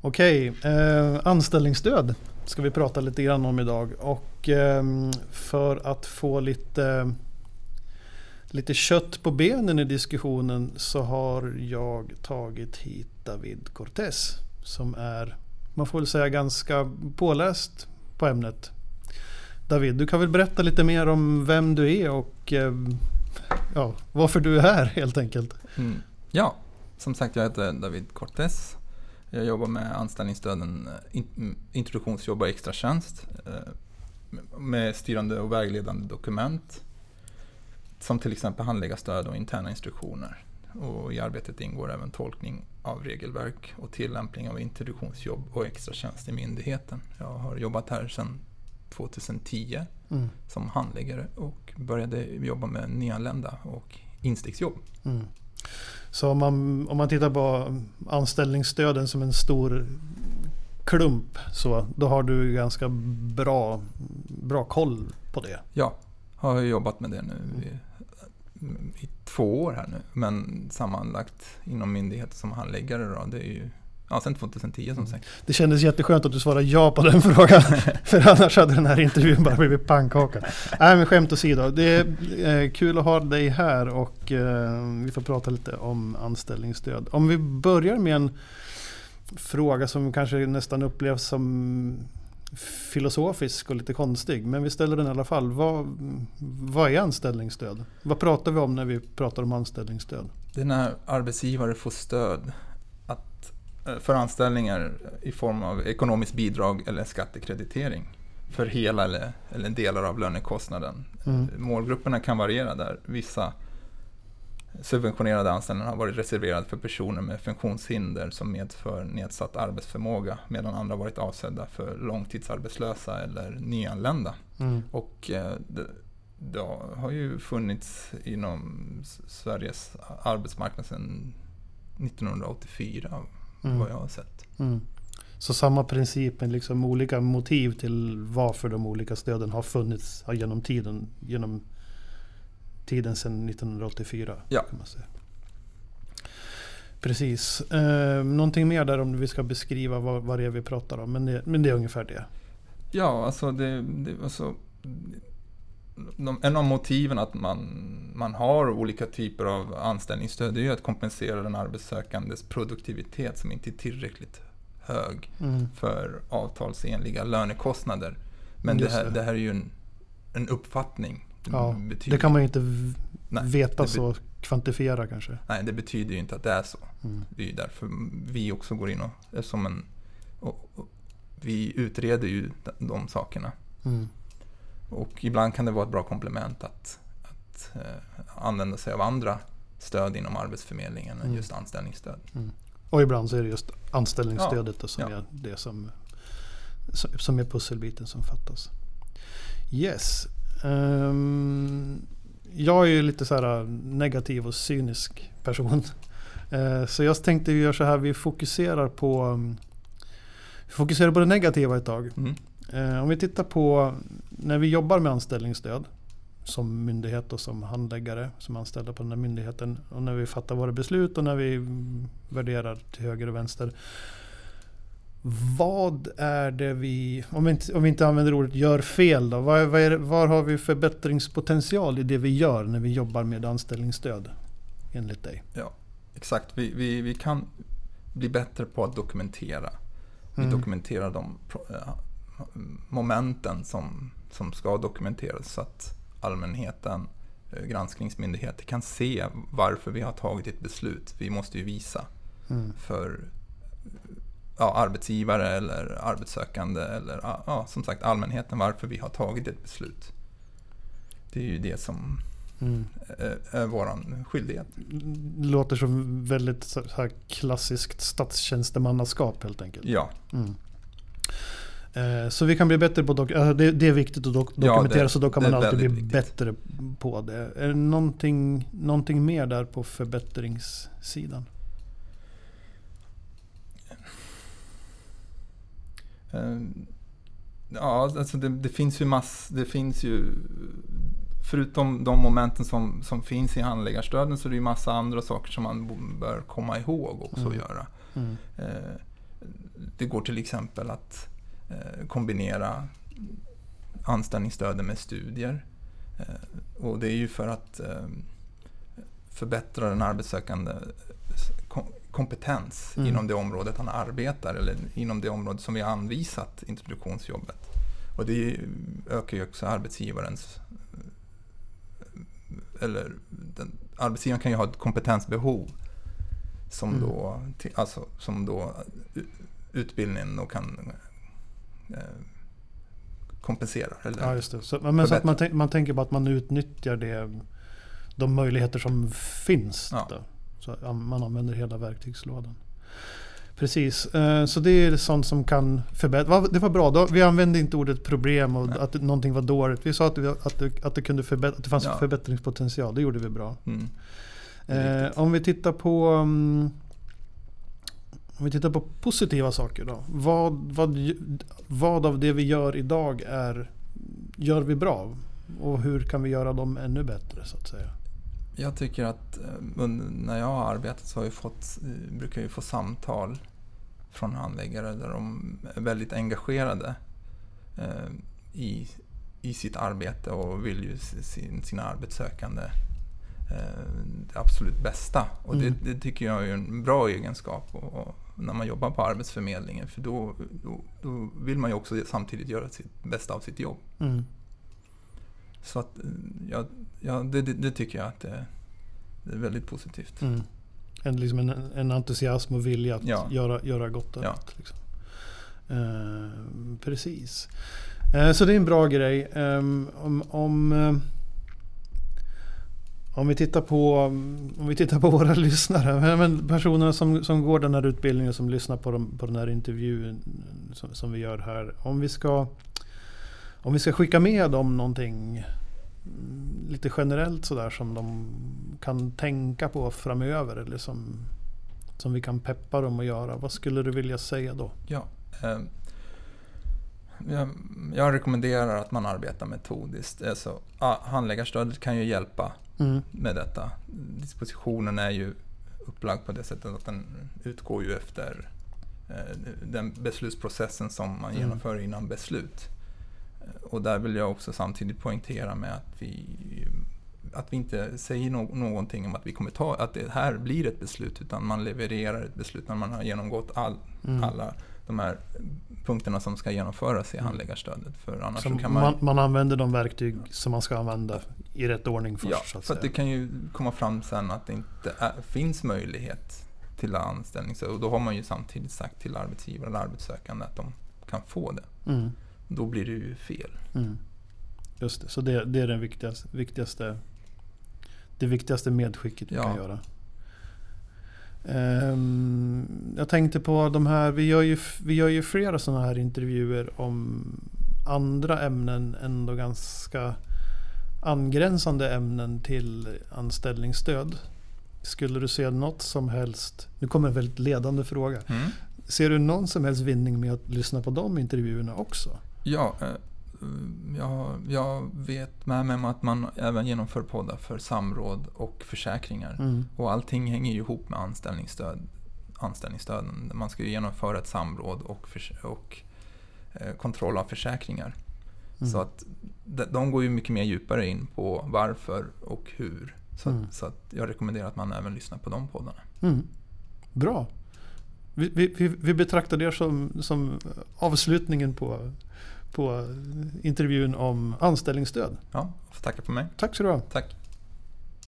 Okej, eh, anställningsstöd ska vi prata lite grann om idag. Och eh, för att få lite, lite kött på benen i diskussionen så har jag tagit hit David Cortés. Som är, man får väl säga ganska påläst på ämnet. David, du kan väl berätta lite mer om vem du är och eh, ja, varför du är här helt enkelt. Mm. Ja, som sagt jag heter David Cortés. Jag jobbar med anställningsstöden introduktionsjobb och extratjänst eh, med styrande och vägledande dokument som till exempel handläggarstöd och interna instruktioner. Och I arbetet ingår även tolkning av regelverk och tillämpning av introduktionsjobb och extratjänst i myndigheten. Jag har jobbat här sedan 2010 mm. som handläggare och började jobba med nyanlända och instegsjobb. Mm. Så om man, om man tittar på anställningsstöden som en stor klump så då har du ganska bra, bra koll på det. Ja, har jobbat med det nu i, i två år här nu. Men sammanlagt inom myndigheter som handläggare då, det är ju Ja, sen 2010 som sagt. Det kändes jätteskönt att du svarade ja på den frågan. För annars hade den här intervjun bara blivit pannkaka. Nej men skämt åsido. Det är eh, kul att ha dig här och eh, vi får prata lite om anställningsstöd. Om vi börjar med en fråga som kanske nästan upplevs som filosofisk och lite konstig. Men vi ställer den i alla fall. Vad, vad är anställningsstöd? Vad pratar vi om när vi pratar om anställningsstöd? Det är när arbetsgivare får stöd Eh, för anställningar i form av ekonomiskt bidrag eller skattekreditering för hela eller, eller delar av lönekostnaden. Mm. Målgrupperna kan variera där. Vissa subventionerade anställningar har varit reserverade för personer med funktionshinder som medför nedsatt arbetsförmåga medan andra varit avsedda för långtidsarbetslösa eller nyanlända. Mm. Och eh, det, det, har ju funnits inom Sveriges arbetsmarknad sedan 1984 mm. vad jag har sett. Mm. Så samma princip med liksom olika motiv till varför de olika stöden har funnits genom tiden, genom tiden sedan 1984. Ja. Kan man säga. Precis. Eh, någonting mer där om vi ska beskriva vad, vad det är vi pratar om. Men det, men det är ungefär det. Ja, alltså det, det alltså, en av motiven att man, man har olika typer av anställningsstöd är ju att kompensera den arbetssökandes produktivitet som inte är tillräckligt hög mm. för avtalsenliga lönekostnader. Men det här, det här, är ju en, en uppfattning. Det, ja, betyder, det kan man ju inte nej, veta så, kvantifiera kanske. Nej, det betyder ju inte att det är så. Mm. Det är ju därför vi också går in och, som en, och, och vi utreder ju de, de sakerna. Mm. Och ibland kan det vara ett bra komplement att, att eh, använda sig av andra stöd inom Arbetsförmedlingen mm. än just anställningsstöd. Mm. Och ibland så är det just anställningsstödet ja. som ja. är det som, som är pusselbiten som fattas. Yes. Um, jag är ju lite så här negativ och cynisk person. Uh, så jag tänkte vi gör så här, vi fokuserar på, um, fokuserar på det negativa ett tag. Mm. Uh, om vi tittar på när vi jobbar med anställningsstöd som myndighet och som handläggare som anställda på den här myndigheten och när vi fattar våra beslut och när vi värderar till höger och vänster. Vad är det vi, om vi inte, om vi inte använder ordet gör fel då, var, var, var har vi förbättringspotential i det vi gör när vi jobbar med anställningsstöd? Enligt dig? Ja, exakt. Vi, vi, vi kan bli bättre på att dokumentera. Vi mm. dokumenterar de momenten som som ska dokumenteras så att allmänheten, eh, granskningsmyndigheter kan se varför vi har tagit ett beslut. Vi måste ju visa mm. för ja, arbetsgivare eller arbetssökande eller ja, som sagt allmänheten varför vi har tagit ett beslut. Det är ju det som mm. är, är vår skyldighet. Låter som väldigt så här klassiskt statstjänstemannaskap helt enkelt. Ja. Mm. Eh, så vi kan bli bättre på dok alltså det, det är viktigt att dok dokumentera ja, det, så då kan man alltid bli viktigt. bättre på det. Är det någonting, någonting mer där på förbättringssidan? Uh, ja, alltså det, det, finns ju mass, det finns ju Förutom de momenten som, som finns i handläggarstöden så är det ju massa andra saker som man bör komma ihåg också mm. att göra. Mm. Det går till exempel att eh, kombinera anställningsstöden med studier. Eh, och det är ju för att eh, förbättra den arbetssökande kompetens mm. inom det området han arbetar eller inom det område som vi har anvisat introduktionsjobbet. Och det ökar ju också arbetsgivarens... Eller den, arbetsgivaren kan ju ha ett kompetensbehov som, mm. då, alltså, som då utbildningen då kan eh, kompensera. Eller ja, just det. Så, men så att man, man tänker på att man utnyttjar det, de möjligheter som finns. Ja. Så man använder hela verktygslådan. Precis, eh, så det är sånt som kan förbättra. Det var bra, vi använde inte ordet problem och Nej. att någonting var dåligt. Vi sa att det, att det, att det, kunde förbättra, att det fanns ja. förbättringspotential. Det gjorde vi bra. Mm. Eh, om vi tittar på um, om vi tittar på positiva saker då. Vad, vad, vad av det vi gör idag är, gör vi bra? Och hur kan vi göra dem ännu bättre så att säga? Jag tycker att eh, när jag har arbetat så har jag fått, eh, brukar jag få samtal från handläggare där de är väldigt engagerade eh, i, i sitt arbete och vill ju sin, sina arbetssökande det absolut bästa. Och mm. det, det, tycker jag är en bra egenskap och, och när man jobbar på Arbetsförmedlingen. För då, då, då, vill man ju också samtidigt göra sitt bästa av sitt jobb. Mm. Så att, ja, ja det, det, det, tycker jag att det, det är väldigt positivt. Mm. En, liksom en, en entusiasm och vilja att ja. göra, göra gott av ja. Liksom. Eh, precis. Eh, så det är en bra grej. Eh, om, om, eh, om, vi tittar på, om vi tittar på våra lyssnare. Men personerna som, som går den här utbildningen som lyssnar på, de, på den här intervjun som, som vi gör här. Om vi ska om vi ska skicka med dem någonting mm, lite generellt sådär som de kan tänka på framöver eller som, som vi kan peppa dem att göra. Vad skulle du vilja säga då? Ja, eh, jag, jag, rekommenderar att man arbetar metodiskt. Alltså, handläggarstödet kan ju hjälpa mm. med detta. Dispositionen är ju upplagd på det sättet att den utgår ju efter eh, den beslutsprocessen som man mm. genomför innan beslut. Och där vill jag också samtidigt poängtera med att vi, att vi inte säger no någonting om att, vi kommer ta, att det här blir ett beslut, utan man levererar ett beslut när man har genomgått all, mm. alla de här punkterna som ska genomföras i mm. handläggarstödet. För annars kan man, man, man, använder de verktyg som man ska använda i rätt ordning först. Ja, så att för att det kan ju komma fram sen att det inte är, finns möjlighet till anställning. Och då har man ju samtidigt sagt till arbetsgivare eller arbetssökande att de kan få det. Mm då blir det ju fel. Mm. Just det, så det, det är det viktigaste, viktigaste, det viktigaste medskicket vi ja. kan göra. Um, jag tänkte på de här, vi gör ju, vi gör ju flera sådana här intervjuer om andra ämnen, ändå ganska angränsande ämnen till anställningsstöd. Skulle du se något som helst, nu kommer en väldigt ledande fråga. Mm. Ser du någon som helst vinning med att lyssna på de intervjuerna också? Ja, eh, jag, jag vet med mig att man även genomför poddar för samråd och försäkringar. Mm. Och allting hänger ju ihop med anställningsstöd, anställningsstöden. Man ska ju genomföra ett samråd och, för, och eh, kontroll av försäkringar. Mm. Så att de går ju mycket mer djupare in på varför och hur. Så, mm. så att jag rekommenderar att man även lyssnar på de poddarna. Mm. Bra. Vi, vi, vi betraktar det som, som avslutningen på på intervjun om anställningsstöd. Ja, får tacka för mig. Tack så du ha. Tack.